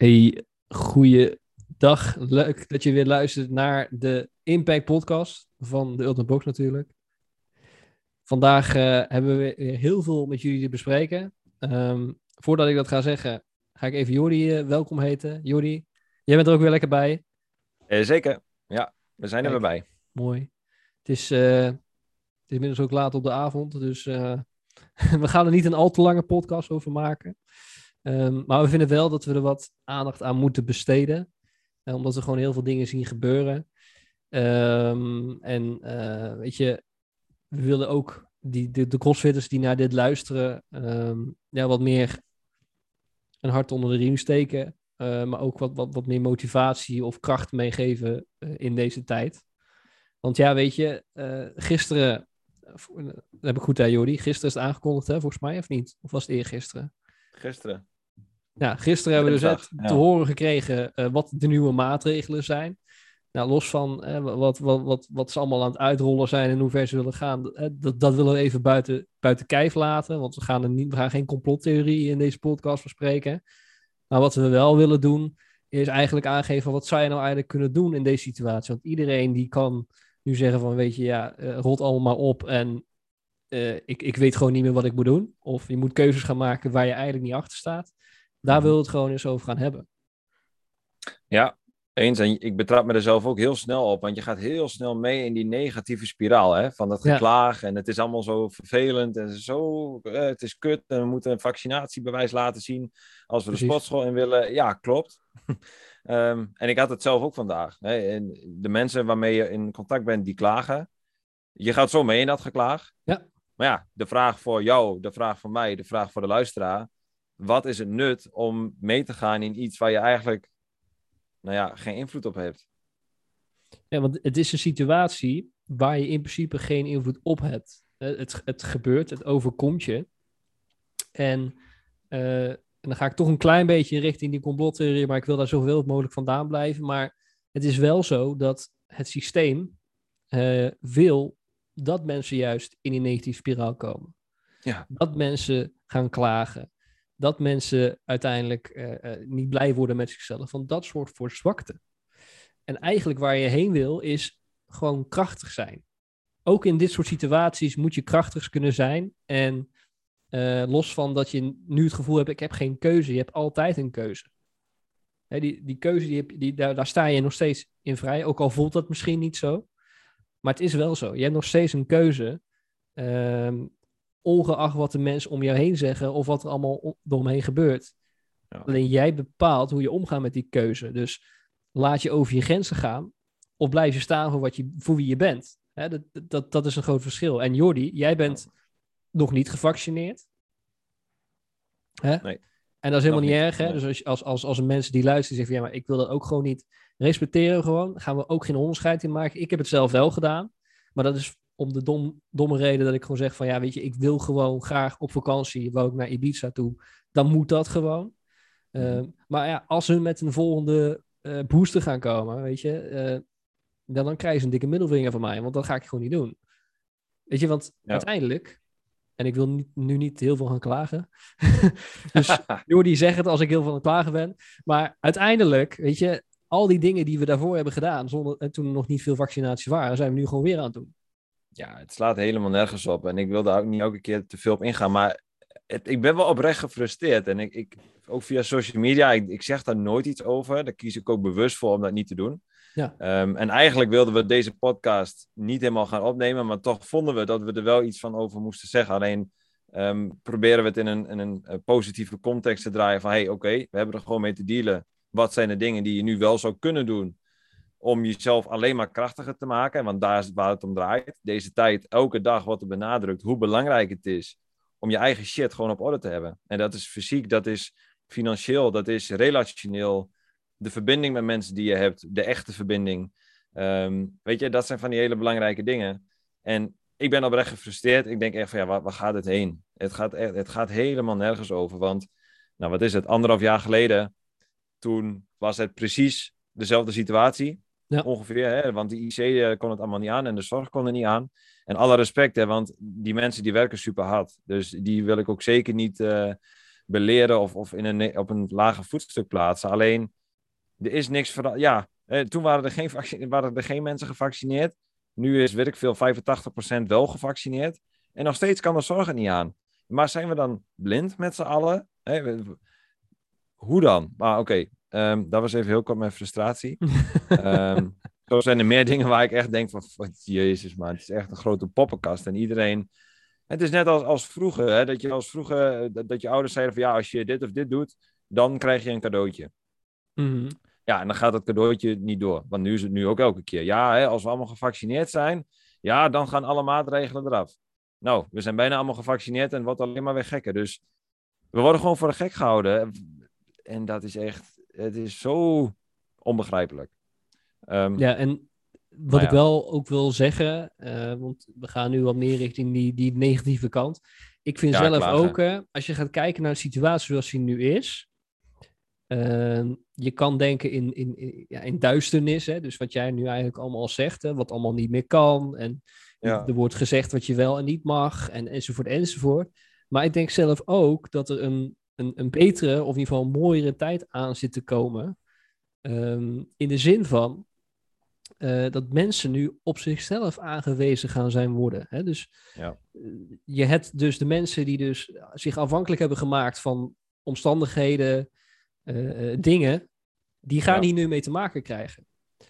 Hey, goeiedag. Leuk dat je weer luistert naar de Impact Podcast van de Ultimate Box natuurlijk. Vandaag eh, hebben we weer heel veel met jullie te bespreken. Ehm, voordat ik dat ga zeggen, ga ik even Jordi uh, welkom heten. Jordi, jij bent er ook weer lekker bij. Eh, zeker, ja, we zijn er weer bij. Mooi. Het is, het is inmiddels ook laat op de avond, dus we gaan er niet een al te lange podcast over maken. Um, maar we vinden wel dat we er wat aandacht aan moeten besteden. Uh, omdat we gewoon heel veel dingen zien gebeuren. Um, en uh, weet je, we willen ook die, de, de crossfitters die naar dit luisteren, um, ja, wat meer een hart onder de riem steken. Uh, maar ook wat, wat, wat meer motivatie of kracht meegeven in deze tijd. Want ja, weet je, gisteren, dat heb ik goed hè Jordi, gisteren is het aangekondigd hè, volgens mij, of niet? Of was het eergisteren? Gisteren. Ja, gisteren hebben we dus net ja. te horen gekregen uh, wat de nieuwe maatregelen zijn. Nou, los van uh, wat, wat, wat, wat ze allemaal aan het uitrollen zijn en hoe ver ze willen gaan, uh, dat, dat willen we even buiten, buiten kijf laten. Want we gaan, er niet, we gaan geen complottheorie in deze podcast bespreken. Maar wat we wel willen doen, is eigenlijk aangeven wat zou je nou eigenlijk kunnen doen in deze situatie. Want iedereen die kan nu zeggen van, weet je, ja, rolt allemaal maar op en ik, ik weet gewoon niet meer wat ik moet doen. Of je moet keuzes gaan maken waar je eigenlijk niet achter staat. Daar wil het gewoon eens over gaan hebben. Ja, eens. En ik betrap me er zelf ook heel snel op. Want je gaat heel snel mee in die negatieve spiraal. Hè? Van dat geklaag. Ja. En het is allemaal zo vervelend. En zo, eh, het is kut. En we moeten een vaccinatiebewijs laten zien. Als we Precies. de sportschool in willen. Ja, klopt. um, en ik had het zelf ook vandaag. Hè? En de mensen waarmee je in contact bent, die klagen. Je gaat zo mee in dat geklaag. Ja. Maar ja, de vraag voor jou, de vraag voor mij, de vraag voor de luisteraar wat is het nut om mee te gaan in iets waar je eigenlijk nou ja, geen invloed op hebt? Ja, want het is een situatie waar je in principe geen invloed op hebt. Het, het gebeurt, het overkomt je. En, uh, en dan ga ik toch een klein beetje richting die complottheorie, maar ik wil daar zoveel mogelijk vandaan blijven. Maar het is wel zo dat het systeem uh, wil dat mensen juist in die negatieve spiraal komen. Ja. Dat mensen gaan klagen dat mensen uiteindelijk uh, uh, niet blij worden met zichzelf. Want dat soort voor zwakte. En eigenlijk waar je heen wil, is gewoon krachtig zijn. Ook in dit soort situaties moet je krachtig kunnen zijn. En uh, los van dat je nu het gevoel hebt, ik heb geen keuze. Je hebt altijd een keuze. Hè, die, die keuze, die heb, die, daar, daar sta je nog steeds in vrij. Ook al voelt dat misschien niet zo. Maar het is wel zo. Je hebt nog steeds een keuze. Ehm, ongeacht wat de mensen om jou heen zeggen of wat er allemaal eromheen gebeurt. Ja. Alleen jij bepaalt hoe je omgaat met die keuze. Dus laat je over je grenzen gaan of blijf je staan voor, wat je, voor wie je bent. Hè, dat, dat, dat is een groot verschil. En Jordi, jij bent ja. nog niet gevaccineerd. Hè? Nee. En dat is helemaal niet, niet erg. Hè? Nee. Dus als, als, als, als een mensen die luisteren zeggen van ja, maar ik wil dat ook gewoon niet respecteren gewoon, gaan we ook geen onderscheid in maken. Ik heb het zelf wel gedaan. Maar dat is om de dom, domme reden dat ik gewoon zeg van ja, weet je, ik wil gewoon graag op vakantie, wou ik naar Ibiza toe, dan moet dat gewoon. Uh, maar ja, als ze met een volgende uh, booster gaan komen, weet je, uh, dan, dan krijgen ze een dikke middelvinger van mij, want dat ga ik gewoon niet doen. Weet je, want ja. uiteindelijk, en ik wil niet, nu niet heel veel gaan klagen, dus Jordi zegt het als ik heel veel aan het klagen ben, maar uiteindelijk, weet je, al die dingen die we daarvoor hebben gedaan, zonder, en toen er nog niet veel vaccinaties waren, zijn we nu gewoon weer aan het doen ja, het slaat helemaal nergens op. En ik wil daar ook niet elke keer te veel op ingaan. Maar het, ik ben wel oprecht gefrustreerd. En ik, ik, ook via social media, ik, ik zeg daar nooit iets over. Daar kies ik ook bewust voor om dat niet te doen. Ja. Um, en eigenlijk wilden we deze podcast niet helemaal gaan opnemen. Maar toch vonden we dat we er wel iets van over moesten zeggen. Alleen um, proberen we het in een, in een positieve context te draaien. Van hey, oké, okay, we hebben er gewoon mee te dealen. Wat zijn de dingen die je nu wel zou kunnen doen? Om jezelf alleen maar krachtiger te maken. Want daar is het waar het om draait. Deze tijd, elke dag wordt er benadrukt hoe belangrijk het is om je eigen shit gewoon op orde te hebben. En dat is fysiek, dat is financieel, dat is relationeel. De verbinding met mensen die je hebt, de echte verbinding. Um, weet je, dat zijn van die hele belangrijke dingen. En ik ben oprecht gefrustreerd. Ik denk echt van ja, waar, waar gaat het heen? Het gaat, echt, het gaat helemaal nergens over. Want, nou wat is het, anderhalf jaar geleden, toen was het precies dezelfde situatie. Ongeveer, hè? want de IC eh, kon het allemaal niet aan en de zorg kon er niet aan. En alle respect, hè, want die mensen die werken super hard. Dus die wil ik ook zeker niet uh, beleren of, of in een, op een lager voetstuk plaatsen. Alleen, er is niks veranderd. Ja, toen waren er, geen waren er geen mensen gevaccineerd. Nu is, weet ik veel, 85% wel gevaccineerd. En nog steeds kan de zorg er niet aan. Maar zijn we dan blind met z'n allen? hoe dan? Maar oké, ehm, dat was even heel kort mijn frustratie. um, zo zijn er meer dingen waar ik echt denk van, jezus man, het is echt een grote poppenkast. En iedereen, het is net als, als vroeger, hè, dat je als vroeger, dat, dat, je ouders zeiden van, ja, als je dit of dit doet, dan krijg je een cadeautje. Mm ja, en dan gaat dat cadeautje niet door. Want nu is het nu ook elke keer. Ja, hè, als we allemaal gevaccineerd zijn, ja, dan gaan alle maatregelen eraf. Nou, we zijn bijna allemaal gevaccineerd en wordt alleen maar weer gekker. Dus we worden gewoon voor de gek gehouden. En dat is echt, het is zo onbegrijpelijk. Um, ja, en wat nou ik wel ook wil zeggen, uh, want we gaan nu wat meer richting die, die negatieve kant. Ik vind zelf ook, uh, als je gaat kijken naar de situatie zoals die nu is, Ehm, je kan denken in, in, in, ja, in duisternis, hè? dus wat jij nu eigenlijk allemaal zegt, hè? wat allemaal niet meer kan. En er wordt gezegd wat je wel en niet mag, en, enzovoort, enzovoort. Maar ik denk zelf ook dat er een, een, een betere, of in ieder geval een mooiere tijd aan zit te komen. Ehm, in de zin van uh, dat mensen nu op zichzelf aangewezen gaan zijn worden. Hè? Dus ja. Eh, je hebt dus de mensen die dus zich afhankelijk hebben gemaakt van omstandigheden, uh, dingen, die gaan hier nu mee te maken krijgen.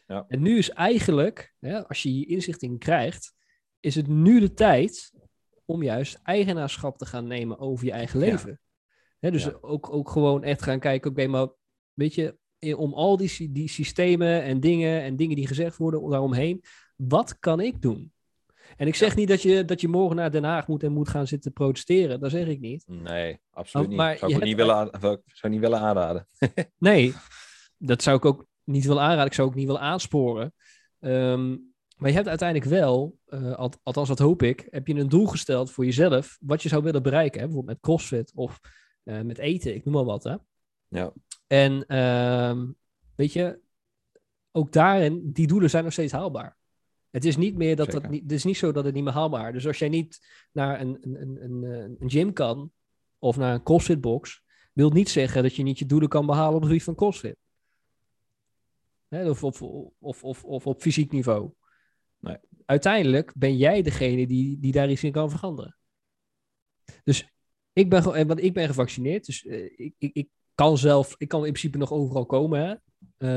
Ja. En nu is eigenlijk, hè, als je hier inzicht in krijgt, is het nu de tijd om juist eigenaarschap te gaan nemen over je eigen leven. Dus ook, ook gewoon echt gaan kijken, oké, maar weet je, om al die, die systemen en dingen en dingen die gezegd worden daaromheen, wat kan ik doen? En ik zeg niet dat je, dat je morgen naar Den Haag moet en moet gaan zitten protesteren. Dat zeg ik niet. Nee, absoluut niet. Maar zou ik niet, willen zou niet willen aanraden. nee, dat zou ik ook niet willen aanraden. Ik zou ook niet willen aansporen. Ehm, maar je hebt uiteindelijk wel, uh, althans dat hoop ik, heb je een doel gesteld voor jezelf. Wat je zou willen bereiken. Hè? Bijvoorbeeld met CrossFit of uh, met eten. Ik noem maar wat. Hè? Ja. En uh, weet je, ook daarin, die doelen zijn nog steeds haalbaar. Het is niet meer dat dat niet, het is niet zo dat het niet meer haalbaar is. Dus als jij niet naar een, een, een, een gym kan of naar een CrossFit box, wil niet zeggen dat je niet je doelen kan behalen op het gebied van CrossFit. Hè, of, of, of, of, of op fysiek niveau. Nee. Uiteindelijk ben jij degene die, die daar iets in kan veranderen. Dus ik ben, want ik ben gevaccineerd, dus uh, ik, ik, ik kan zelf, ik kan in principe nog overal komen. Hè?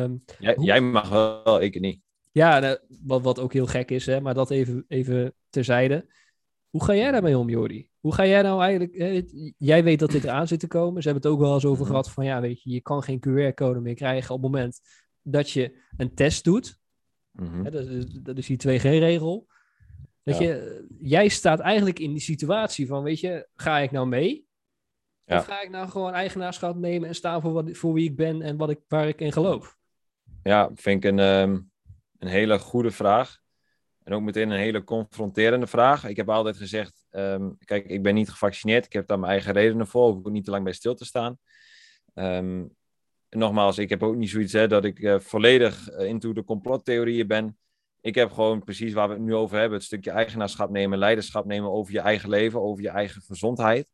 Um, jij, jij, mag wel, ik niet. Ja, nou, wat, wat ook heel gek is, hè, maar dat even, even terzijde. Hoe ga jij daarmee om, Jordi? Hoe ga jij nou eigenlijk... Hè, jij weet dat dit eraan zit te komen. Ze hebben het ook wel eens over mhm. gehad van... Ja, weet je, je kan geen QR-code meer krijgen op het moment dat je een test doet. Mm dat, is, dat is die 2G-regel. Dat je, jij staat eigenlijk in die situatie van, weet je, ga ik nou mee? Ja. Of ga ik nou gewoon eigenaarschap nemen en staan voor, wat, voor wie ik ben en wat ik, waar ik in geloof? Ja, vind ik een... Ehm, een hele goede vraag. En ook meteen een hele confronterende vraag. Ik heb altijd gezegd, um, kijk, ik ben niet gevaccineerd. Ik heb daar mijn eigen redenen voor. Hoef ik niet te lang bij stil te staan. Um, nogmaals, ik heb ook niet zoiets hè, dat ik uh, volledig uh, into de complottheorieën ben. Ik heb gewoon precies waar we het nu over hebben. Het stukje eigenaarschap nemen, leiderschap nemen over je eigen leven, over je eigen gezondheid.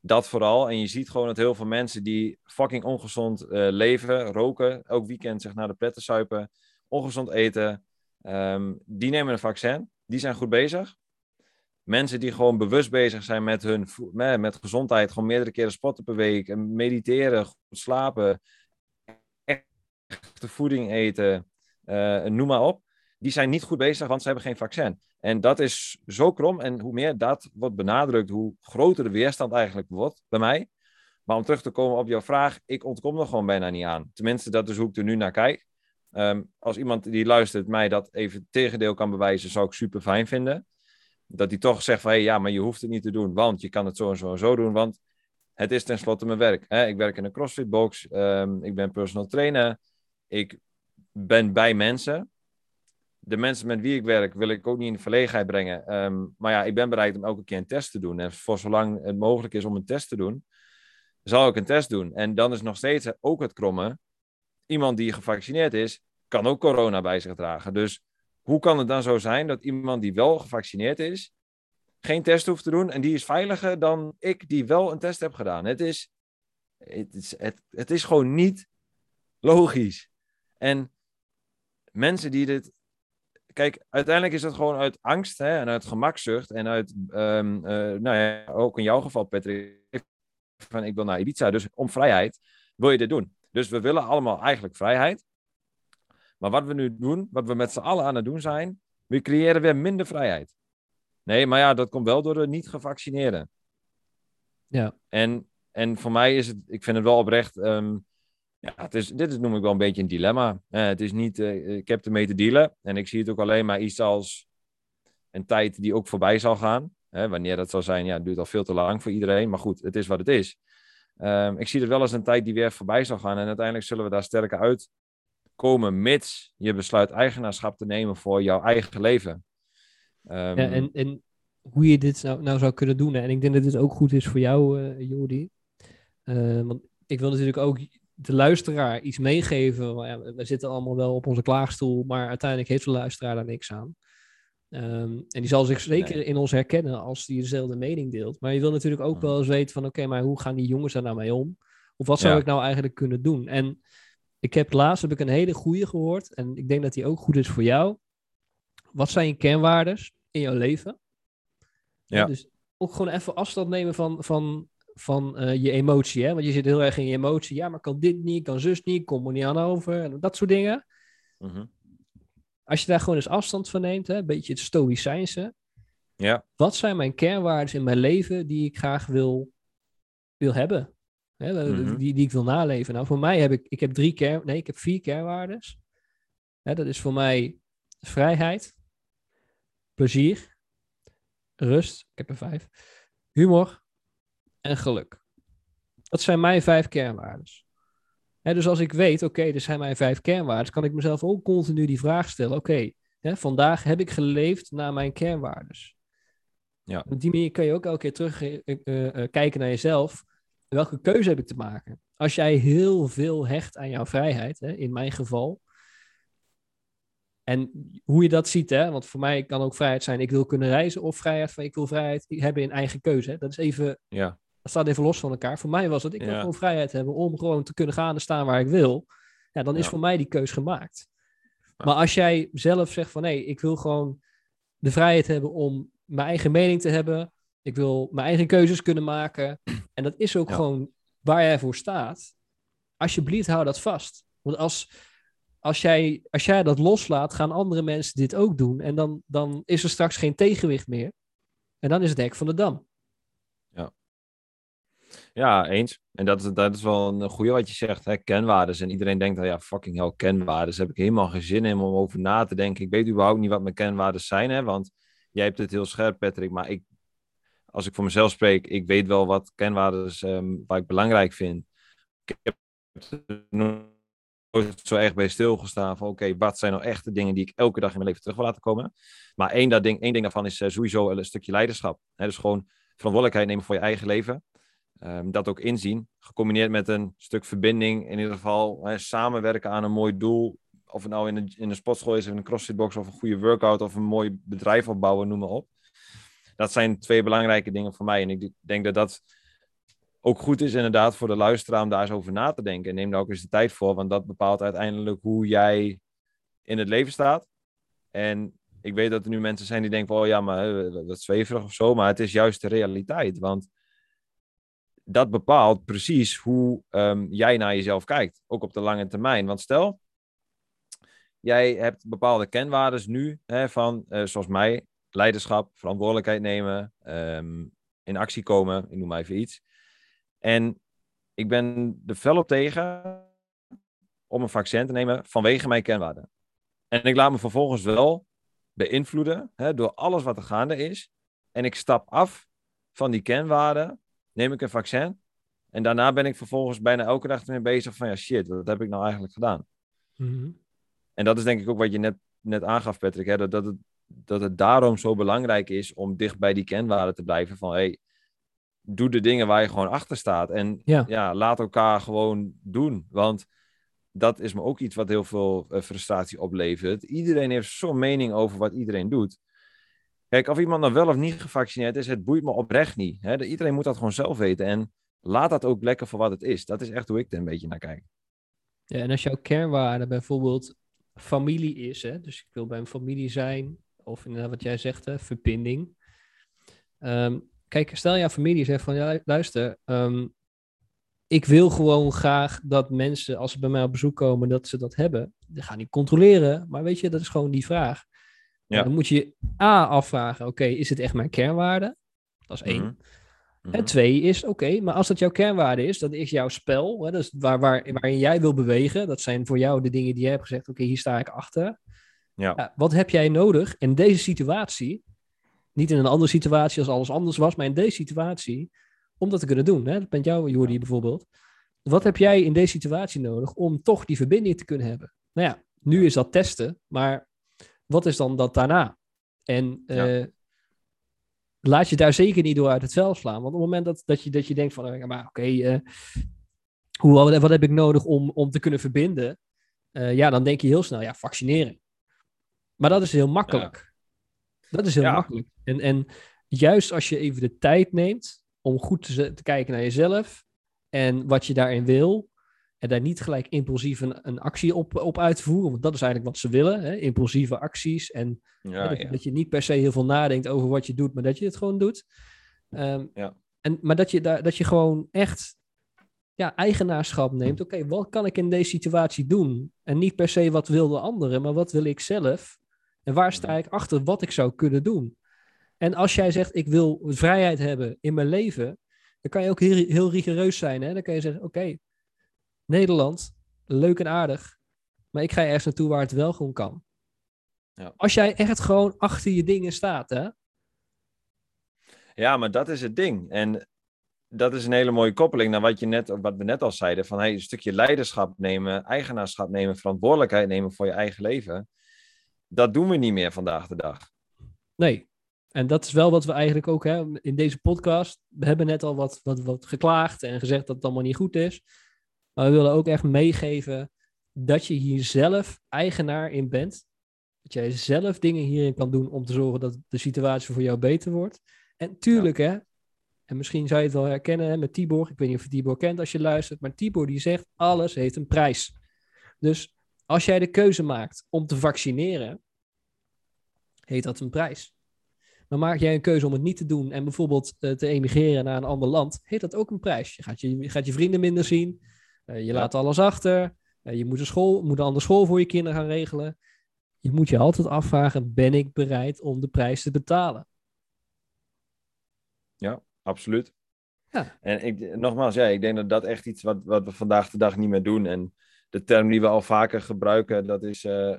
Dat vooral. En je ziet gewoon dat heel veel mensen die fucking ongezond uh, leven, roken, elk weekend zich naar de pletten suipen, ongezond eten, um, die nemen een vaccin. Die zijn goed bezig. Mensen die gewoon bewust bezig zijn met hun met gezondheid, gewoon meerdere keren sporten per week, mediteren, goed slapen, echte voeding eten, uh, noem maar op. Die zijn niet goed bezig, want ze hebben geen vaccin. En dat is zo krom. En hoe meer dat wordt benadrukt, hoe groter de weerstand eigenlijk wordt bij mij. Maar om terug te komen op jouw vraag, ik ontkom er gewoon bijna niet aan. Tenminste, dat is hoe ik er nu naar kijk. Um, als iemand die luistert mij dat even tegendeel kan bewijzen, zou ik super fijn vinden. Dat hij toch zegt van, hey, ja, maar je hoeft het niet te doen, want je kan het zo en zo en zo doen, want het is tenslotte mijn werk. Hè? Ik werk in een CrossFit box, um, ik ben personal trainer, ik ben bij mensen. De mensen met wie ik werk wil ik ook niet in de verlegenheid brengen. Um, maar ja, ik ben bereid om elke keer een test te doen. En voor zolang het mogelijk is om een test te doen, zal ik een test doen. En dan is nog steeds ook het kromme iemand die gevaccineerd is, kan ook corona bij zich dragen. Dus hoe kan het dan zo zijn dat iemand die wel gevaccineerd is, geen test hoeft te doen en die is veiliger dan ik die wel een test heb gedaan? Het is Het is, het, het is gewoon niet logisch. En mensen die dit. Kijk, uiteindelijk is het gewoon uit angst hè, en uit gemakzucht en uit, ehm, eh, nou ja, ook in jouw geval, Patrick, van ik wil naar Ibiza, dus om vrijheid wil je dit doen. Dus we willen allemaal eigenlijk vrijheid. Maar wat we nu doen, wat we met z'n allen aan het doen zijn, we creëren weer minder vrijheid. Nee, maar ja, dat komt wel door de niet-gevaccineerden. Ja. En, en voor mij is het, ik vind het wel oprecht, ehm, ja, het is, dit is, noem ik wel een beetje een dilemma. Uh, het is niet, uh, ik heb ermee te dealen en ik zie het ook alleen maar iets als een tijd die ook voorbij zal gaan. Wanneer dat zal zijn, ja, het duurt al veel te lang voor iedereen, maar goed, het is wat het is. Um, ik zie het wel als een tijd die weer voorbij zal gaan en uiteindelijk zullen we daar sterker uitkomen, mits je besluit eigenaarschap te nemen voor jouw eigen leven. Um, ja, en, en hoe je dit nou, nou zou kunnen doen. En ik denk dat dit ook goed is voor jou, uh, Jordi. Uh, want ik wil natuurlijk ook de luisteraar iets meegeven. Ja, we zitten allemaal wel op onze klaagstoel, maar uiteindelijk heeft de luisteraar daar niks aan. Um, en die zal zich zeker in ons herkennen als die dezelfde mening deelt. Maar je wil natuurlijk ook wel eens weten van... oké, maar hoe gaan die jongens daar nou mee om? Of wat zou ja. ik nou eigenlijk kunnen doen? En ik heb laatst heb ik een hele goede gehoord... en ik denk dat die ook goed is voor jou. Wat zijn je kernwaardes in jouw leven? Ja. Dus ook gewoon even afstand nemen van, van, van uh, je emotie. Hè? Want je zit heel erg in je emotie. Ja, maar kan dit niet, kan zus niet, kom er niet aan over. En dat soort dingen. Mm -hmm. Als je daar gewoon eens afstand van neemt, hè, een beetje het stoïcijnse. Ja. Wat zijn mijn kernwaarden in mijn leven die ik graag wil, wil hebben? Hè, mm -hmm. die, die ik wil naleven. Nou, voor mij heb ik, ik heb drie kern, nee, ik heb vier kernwaarden. Dat is voor mij vrijheid, plezier, rust, ik heb er vijf, humor en geluk. Dat zijn mijn vijf kernwaarden. Dus als ik weet, oké, okay, dit zijn mijn vijf kernwaarden, kan ik mezelf ook continu die vraag stellen. Oké, okay, vandaag heb ik geleefd naar mijn kernwaarden. Ja. Op die manier kan je ook elke keer terug uh, uh, kijken naar jezelf. Welke keuze heb ik te maken? Als jij heel veel hecht aan jouw vrijheid, hè, in mijn geval. En hoe je dat ziet, hè, want voor mij kan ook vrijheid zijn, ik wil kunnen reizen, of vrijheid van ik wil vrijheid hebben in eigen keuze. Hè. Dat is even ja staat even los van elkaar. Voor mij was het, ik wil ja. gewoon vrijheid hebben om gewoon te kunnen gaan en staan waar ik wil. Ja, dan is ja. voor mij die keus gemaakt. Ja. Maar als jij zelf zegt van, nee, ik wil gewoon de vrijheid hebben om mijn eigen mening te hebben. Ik wil mijn eigen keuzes kunnen maken. En dat is ook gewoon waar jij voor staat. Alsjeblieft, hou dat vast. Want als, als, jij, als jij dat loslaat, gaan andere mensen dit ook doen. En dan, dan is er straks geen tegenwicht meer. En dan is het hek van de dam. Ja, eens. En dat dat is wel een goede wat je zegt, hè? kenwaardes. En iedereen denkt, dan, ja, fucking hell, kenwaardes. Daar heb ik helemaal geen zin in om over na te denken. Ik weet überhaupt niet wat mijn kenwaardes zijn, hè? want jij hebt het heel scherp, Patrick. Maar ik, als ik voor mezelf spreek, ik weet wel wat kenwaardes, um, waar ik belangrijk vind. Ik heb nooit zo erg bij stilgestaan van, oké, wat zijn nou echt de dingen die ik elke dag in mijn leven terug wil laten komen? Maar één, dat ding, één ding daarvan is uh, sowieso een stukje leiderschap. Hè? Dus gewoon verantwoordelijkheid nemen voor je eigen leven. Um, dat ook inzien, gecombineerd met een stuk verbinding, in ieder geval hè, samenwerken aan een mooi doel. Of het nou in een, in een sportschool is, of in een crossfitbox, of een goede workout, of een mooi bedrijf opbouwen, noem maar op. Dat zijn twee belangrijke dingen voor mij. En ik denk dat dat ook goed is inderdaad voor de luisteraar om daar eens over na te denken. En neem daar ook eens de tijd voor, want dat bepaalt uiteindelijk hoe jij in het leven staat. En ik weet dat er nu mensen zijn die denken, oh ja, maar dat is zweverig of zo. Maar het is juist de realiteit, want dat bepaalt precies hoe um, jij naar jezelf kijkt, ook op de lange termijn. Want stel, jij hebt bepaalde kenwaarden nu, hè, van, uh, zoals mij, leiderschap, verantwoordelijkheid nemen, um, in actie komen, ik noem maar even iets. En ik ben er fel op tegen om een vaccin te nemen vanwege mijn kenwaarden. En ik laat me vervolgens wel beïnvloeden hè, door alles wat er gaande is. En ik stap af van die kenwaarden neem ik een vaccin. En daarna ben ik vervolgens bijna elke dag ermee bezig van ja shit, wat heb ik nou eigenlijk gedaan? Mm -hmm. En dat is denk ik ook wat je net, net aangaf, Patrick, hè, dat, dat, het, dat het daarom zo belangrijk is om dicht bij die kenwaarden te blijven van hey, doe de dingen waar je gewoon achter staat. En ja. ja laat elkaar gewoon doen. Want dat is me ook iets wat heel veel uh, frustratie oplevert. Iedereen heeft zo'n mening over wat iedereen doet. Kijk, of iemand nou wel of niet gevaccineerd is, het boeit me oprecht niet. Iedereen moet dat gewoon zelf weten. En laat dat ook lekker voor wat het is. Dat is echt hoe ik er een beetje naar kijk. Ja, en als jouw kernwaarde bijvoorbeeld familie is, hè, dus ik wil bij een familie zijn, of inderdaad wat jij zegt, verbinding. Ehm, kijk, stel jouw familie zegt van, ja, luister, ehm, ik wil gewoon graag dat mensen, als ze bij mij op bezoek komen, dat ze dat hebben. Dat ga niet controleren, maar weet je, dat is gewoon die vraag. Ja. Dan moet je A afvragen, oké, is het echt mijn kernwaarde? Dat is één. En mhm. twee is, oké, maar als dat jouw kernwaarde is, dat is jouw spel, hè, dat is waar, waar, waarin jij wil bewegen, dat zijn voor jou de dingen die jij hebt gezegd, oké, hier sta ik achter. Ja. ja. Wat heb jij nodig in deze situatie, niet in een andere situatie als alles anders was, maar in deze situatie, om dat te kunnen doen? Hè? Dat bent jou, Jordi, bijvoorbeeld. Wat heb jij in deze situatie nodig om toch die verbinding te kunnen hebben? Nou ja, nu is dat testen, maar wat is dan dat daarna? En uh, laat je daar zeker niet door uit het vel slaan. Want op het moment dat, dat, je, dat je denkt van, uh, maar oké, okay, uh, wat heb ik nodig om, om te kunnen verbinden? Uh, ja, dan denk je heel snel, ja, vaccineren. Maar dat is heel makkelijk. Dat is heel makkelijk. En, en juist als je even de tijd neemt om goed te, te kijken naar jezelf en wat je daarin wil, en daar niet gelijk impulsief een, een actie op, op uit te voeren. Want dat is eigenlijk wat ze willen. Hè? Impulsieve acties. En ja, dat, ja. dat, je niet per se heel veel nadenkt over wat je doet, maar dat je het gewoon doet. Um, ja. en, maar dat je, daar, dat je gewoon echt ja, eigenaarschap neemt. Oké, wat kan ik in deze situatie doen? En niet per se wat wil de anderen, maar wat wil ik zelf? En waar sta ik achter wat ik zou kunnen doen? En als jij zegt, ik wil vrijheid hebben in mijn leven, dan kan je ook heel, heel rigoureus zijn. Hè? Dan kan je zeggen, oké, Nederland, leuk en aardig, maar ik ga ergens naartoe waar het wel gewoon kan. Ja. Als jij echt gewoon achter je dingen staat, hè? Ja, maar dat is het ding. En dat is een hele mooie koppeling naar wat, je net, wat we net al zeiden. Van hey, een stukje leiderschap nemen, eigenaarschap nemen, verantwoordelijkheid nemen voor je eigen leven. Dat doen we niet meer vandaag de dag. Nee. En dat is wel wat we eigenlijk ook hè, in deze podcast. We hebben net al wat, wat, wat geklaagd en gezegd dat het allemaal niet goed is. Maar we willen ook echt meegeven dat je hier zelf eigenaar in bent. Dat jij zelf dingen hierin kan doen om te zorgen dat de situatie voor jou beter wordt. En tuurlijk, hè, en misschien zou je het wel herkennen hè, met Tibor. Ik weet niet of je Tibor kent als je luistert, maar Tibor die zegt: alles heeft een prijs. Dus als jij de keuze maakt om te vaccineren, heet dat een prijs. Maar maak jij een keuze om het niet te doen en bijvoorbeeld uh, te emigreren naar een ander land, heet dat ook een prijs. Je gaat je, je gaat je vrienden minder zien, uh, je laat alles achter. Uh, je moet een, school, moet een andere school voor je kinderen gaan regelen. Je moet je altijd afvragen: ben ik bereid om de prijs te betalen? Ja, absoluut. Ja. En ik, nogmaals, ja, ik denk dat dat echt iets wat, wat we vandaag de dag niet meer doen. En de term die we al vaker gebruiken, dat is. Uh,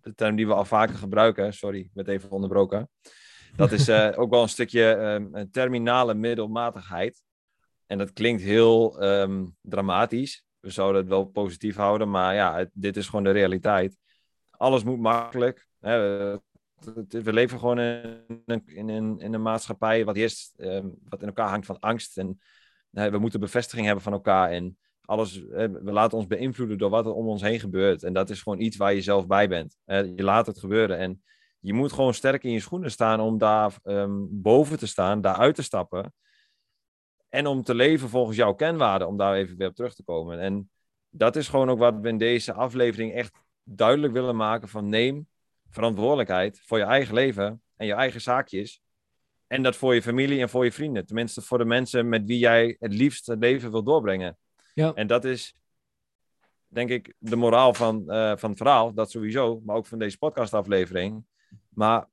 de term die we al vaker gebruiken, sorry, ik werd even onderbroken. Dat is uh, ook wel een stukje um, terminale middelmatigheid. En dat klinkt heel um, dramatisch. We zouden het wel positief houden, maar ja, dit is gewoon de realiteit. Alles moet makkelijk. Hè. We leven gewoon in in in een maatschappij wat eerst um, wat in elkaar hangt van angst. En hè, we moeten bevestiging hebben van elkaar. En alles, we laten ons beïnvloeden door wat er om ons heen gebeurt. En dat is gewoon iets waar je zelf bij bent. Je laat het gebeuren. En je moet gewoon sterk in je schoenen staan om daar um, boven te staan, daar uit te stappen. En om te leven volgens jouw kenwaarden, om daar even weer op terug te komen. En dat is gewoon ook wat we in deze aflevering echt duidelijk willen maken van neem verantwoordelijkheid voor je eigen leven en je eigen zaakjes. En dat voor je familie en voor je vrienden. Tenminste voor de mensen met wie jij het liefst het leven wil doorbrengen. Ja. En dat is, denk ik, de moraal van, uh, van het verhaal. Dat sowieso, maar ook van deze podcastaflevering. Maar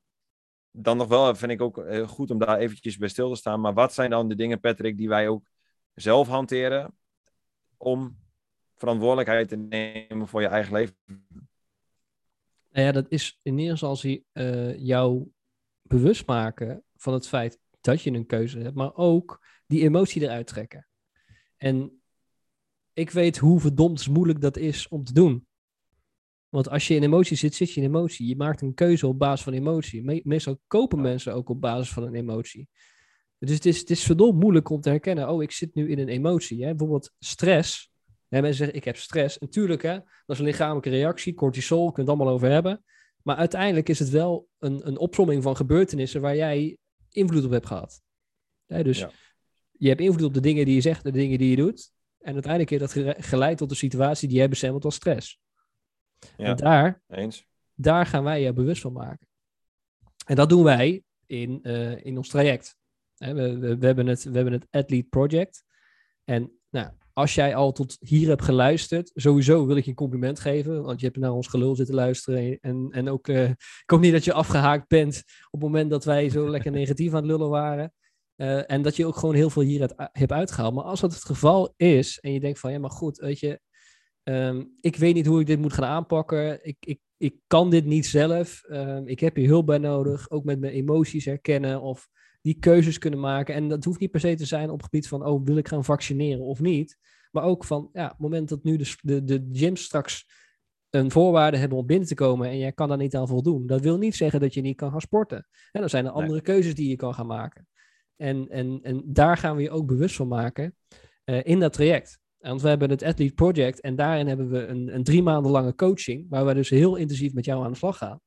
dan nog wel vind ik ook eh, goed om daar eventjes bij stil te staan. Maar wat zijn dan de dingen, Patrick, die wij ook zelf hanteren om verantwoordelijkheid te nemen voor je eigen leven? Nou ja, dat is in eerste instantie uh, jou bewust maken van het feit dat je een keuze hebt, maar ook die emotie eruit trekken. En ik weet hoe verdomd moeilijk dat is om te doen. Want als je in emotie zit, zit je in emotie. Je maakt een keuze op basis van emotie. meestal kopen mensen ook op basis van een emotie. Dus het is, het is verdomd moeilijk om te herkennen. Oh, ik zit nu in een emotie. Hè? Bijvoorbeeld stress. Hè, mensen zeggen, ik heb stress. Natuurlijk, hè, dat is een lichamelijke reactie. Cortisol, kunnen het allemaal over hebben. Maar uiteindelijk is het wel een, een opsomming van gebeurtenissen waar jij invloed op hebt gehad. Hè? Dus Ja. je hebt invloed op de dingen die je zegt, de dingen die je doet. En uiteindelijk heeft dat geleid tot een situatie die jij bestempelt als stress. Ja. En daar, Eens. daar gaan wij je bewust van maken. En dat doen wij in, eh, in ons traject. We, we, we hebben het, we hebben het Athlete Project. En nou, als jij al tot hier hebt geluisterd, sowieso wil ik je een compliment geven. Want je hebt naar ons gelul zitten luisteren. En, en ook, eh, ik hoop niet dat je afgehaakt bent op het moment dat wij zo lekker negatief aan het lullen waren. Eh, en dat je ook gewoon heel veel hier hebt uitgehaald. Maar als dat het geval is en je denkt van ja, maar goed, weet je, Ehm, ik weet niet hoe ik dit moet gaan aanpakken. Ik, ik, ik kan dit niet zelf. Ehm, ik heb hier hulp bij nodig. Ook met mijn emoties herkennen of die keuzes kunnen maken. En dat hoeft niet per se te zijn op het gebied van, oh, wil ik gaan vaccineren of niet? Maar ook van, ja, op het moment dat nu de, de, de gyms straks een voorwaarde hebben om binnen te komen en jij kan daar niet aan voldoen. Dat wil niet zeggen dat je niet kan gaan sporten. En dan zijn er Nee. andere keuzes die je kan gaan maken. En, en, en daar gaan we je ook bewust van maken eh, in dat traject. Want we hebben het Athlete Project en daarin hebben we een, een drie maanden lange coaching, waar we dus heel intensief met jou aan de slag gaan.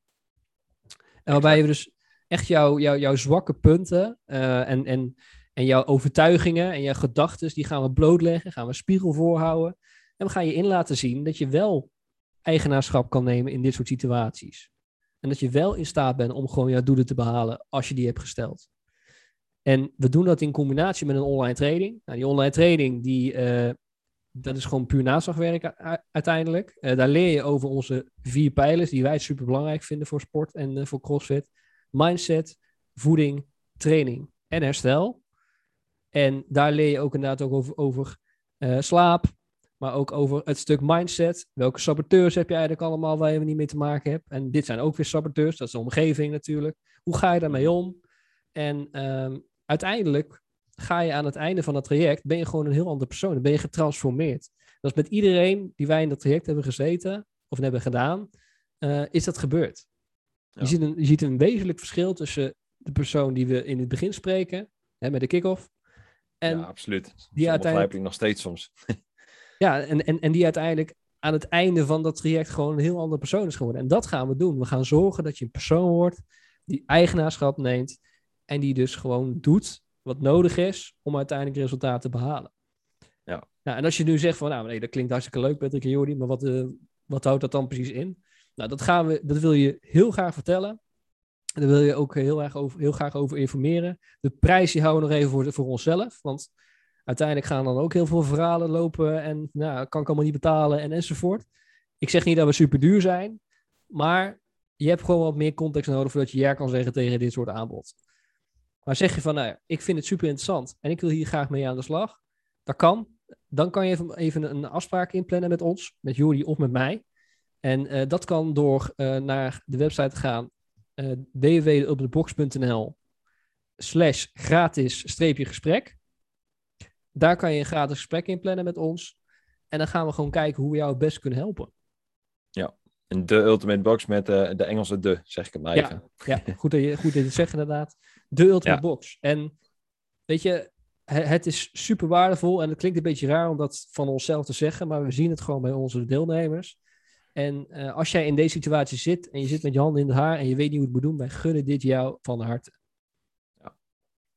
En waarbij we dus echt jouw jouw jouw zwakke punten eh, en, en, en jouw overtuigingen en jouw gedachten, die gaan we blootleggen, gaan we spiegel voorhouden. En we gaan je in laten zien dat je wel eigenaarschap kan nemen in dit soort situaties. En dat je wel in staat bent om gewoon jouw doelen te behalen als je die hebt gesteld. En we doen dat in combinatie met een online training. Nou, die online training, die, eh, dat is gewoon puur naslagwerk uiteindelijk. Eh, daar leer je over onze vier pijlers die wij super belangrijk vinden voor sport en eh, voor CrossFit. Mindset, voeding, training en herstel. En daar leer je ook inderdaad ook over, over eh, slaap, maar ook over het stuk mindset. Welke saboteurs heb je eigenlijk allemaal waar je niet mee te maken hebt? En dit zijn ook weer saboteurs, dat is de omgeving natuurlijk. Hoe ga je daarmee om? En ehm, uiteindelijk ga je aan het einde van het traject, ben je gewoon een heel andere persoon. Dan ben je getransformeerd. Dat is met iedereen die wij in dat traject hebben gezeten of hebben gedaan, eh, is dat gebeurd. Ja. Je, ziet een, je ziet een wezenlijk verschil tussen de persoon die we in het begin spreken, hè, met de kick-off, en ja, absoluut. Die uiteindelijk- uiteindelijk... ik nog steeds soms. ja, en, en, en die uiteindelijk aan het einde van dat traject gewoon een heel andere persoon is geworden. En dat gaan we doen. We gaan zorgen dat je een persoon wordt die eigenaarschap neemt en die dus gewoon doet wat nodig is om uiteindelijk resultaten te behalen. Ja. Nou, en als je nu zegt van, nou nee, dat klinkt hartstikke leuk Patrick en Jordi, maar wat, eh, wat houdt dat dan precies in? Nou, dat, gaan we, dat wil je heel graag vertellen. En daar wil je ook heel, erg over, heel graag over informeren. De prijs die houden we nog even voor, voor onszelf, want uiteindelijk gaan dan ook heel veel verhalen lopen en nou, kan ik allemaal niet betalen en enzovoort. Ik zeg niet dat we super duur zijn, maar je hebt gewoon wat meer context nodig voordat je ja kan zeggen tegen dit soort aanbod. Maar zeg je van, nou ja, ik vind het super interessant en ik wil hier graag mee aan de slag. Dat kan. Dan kan je even, even een afspraak inplannen met ons, met Jori of met mij. En eh, dat kan door eh, naar de website te gaan uh, www.opdebox.nl slash gratis streepje gesprek. Daar kan je een gratis gesprek in plannen met ons. En dan gaan we gewoon kijken hoe we jou het best kunnen helpen. En de Ultimate Box met de Engelse de, zeg ik het maar even. Ja, ja goed, dat je, goed dat je het zegt inderdaad. De Ultimate Ja. Box. En weet je, he- het is super waardevol. En het klinkt een beetje raar om dat van onszelf te zeggen. Maar we zien het gewoon bij onze deelnemers. En eh, als jij in deze situatie zit en je zit met je handen in het haar en je weet niet hoe het moet doen, wij gunnen dit jou van harte. Ja.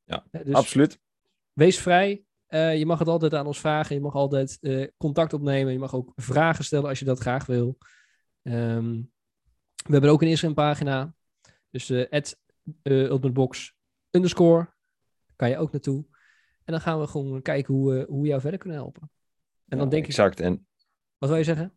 Ja, dus Absoluut. wees vrij. Eh, je mag het altijd aan ons vragen. Je mag altijd eh, contact opnemen. Je mag ook vragen stellen als je dat graag wil. Ehm, we hebben ook een Instagram pagina. Dus eh at, eh, ultimatebox underscore. Kan je ook naartoe. En dan gaan we gewoon kijken hoe, we- hoe we jou verder kunnen helpen. En dan denk ik, Exact. En wat wil je zeggen?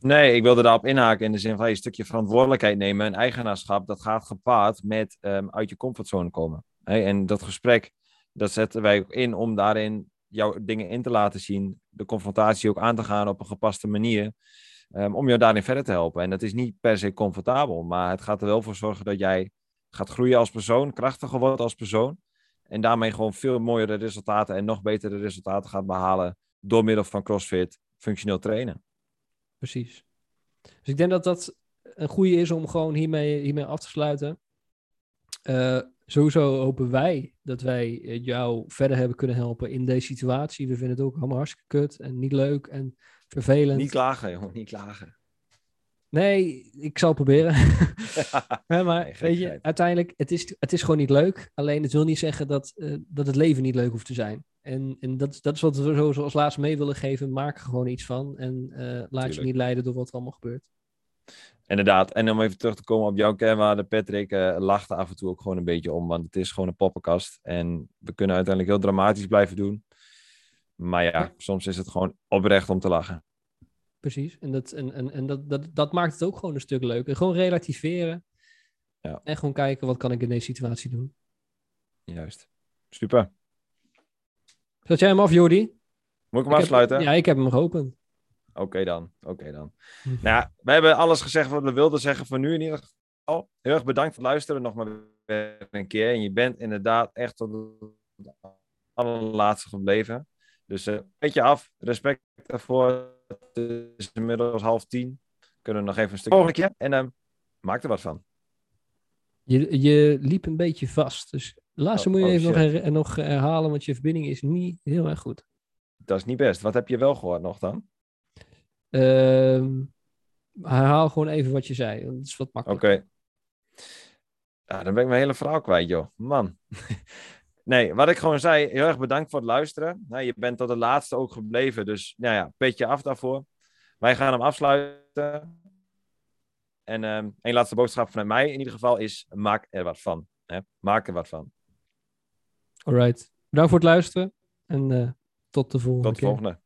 Nee, ik wilde daarop inhaken in de zin van een stukje verantwoordelijkheid nemen en eigenaarschap. Dat gaat gepaard met ehm, uit je comfortzone komen. En dat gesprek, dat zetten wij ook in om daarin jouw dingen in te laten zien. De confrontatie ook aan te gaan op een gepaste manier. ehm, om jou daarin verder te helpen. En dat is niet per se comfortabel, maar het gaat er wel voor zorgen dat jij gaat groeien als persoon, krachtiger wordt als persoon. En daarmee gewoon veel mooiere resultaten en nog betere resultaten gaat behalen door middel van CrossFit, functioneel trainen. Precies. Dus ik denk dat dat een goede is om gewoon hiermee, hiermee af te sluiten. Eh, sowieso hopen wij dat wij jou verder hebben kunnen helpen in deze situatie. We vinden het ook allemaal hartstikke kut en niet leuk en vervelend. Niet klagen, jongen, niet klagen. Nee, ik zal proberen. Maar Nee, weet je, uiteindelijk, het is, het is gewoon niet leuk. Alleen het wil niet zeggen dat, eh, dat het leven niet leuk hoeft te zijn. En, en dat, is- dat is wat we zo als laatste mee willen geven. Maak er gewoon iets van. En eh, laat je niet leiden door wat er allemaal gebeurt. Inderdaad. En om even terug te komen op jouw kernwaarde, Patrick, eh lacht er af en toe ook gewoon een beetje om, want het is gewoon een poppenkast. En we kunnen uiteindelijk heel dramatisch blijven doen. Maar ja, Ja. soms is het gewoon oprecht om te lachen. Precies. En, dat, en, en, en dat, dat, dat maakt het ook gewoon een stuk leuker. Gewoon relativeren. Ja. En gewoon kijken, wat kan ik in deze situatie doen. Juist. Super. Zet jij hem af, Jordi? Moet ik hem Ik heb- afsluiten? ja, ik heb hem geopend. Oké dan, oké dan. Hm. Nou, we hebben alles gezegd wat we wilden zeggen voor nu in ieder geval. Heel erg bedankt voor het luisteren nog maar weer een keer. En je bent inderdaad echt tot het allerlaatste gebleven. Dus eh weet je af, respect daarvoor. Het is inmiddels half tien. Kunnen we nog even een stuk volgende keer. En eh, maak er wat van. Je, je liep een beetje vast. Dus laatste Oh, moet je oh, even nog, her- nog herhalen, want je verbinding is niet heel erg goed. Dat is niet best. Wat heb je wel gehoord nog dan? Ehm, herhaal gewoon even wat je zei. want Dat is wat Oké. makkelijker. Ja, dan ben ik mijn hele verhaal kwijt, joh. Man. Nee, wat ik gewoon zei, heel erg bedankt voor het luisteren. Nou, je bent tot de laatste ook gebleven, dus nou ja, petje af daarvoor. Wij gaan hem afsluiten. En ehm één laatste boodschap vanuit mij in ieder geval is, maak er wat van. Hè? Maak er wat van. Alright. Bedankt voor het luisteren. En eh, tot de volgende Tot de keer. volgende.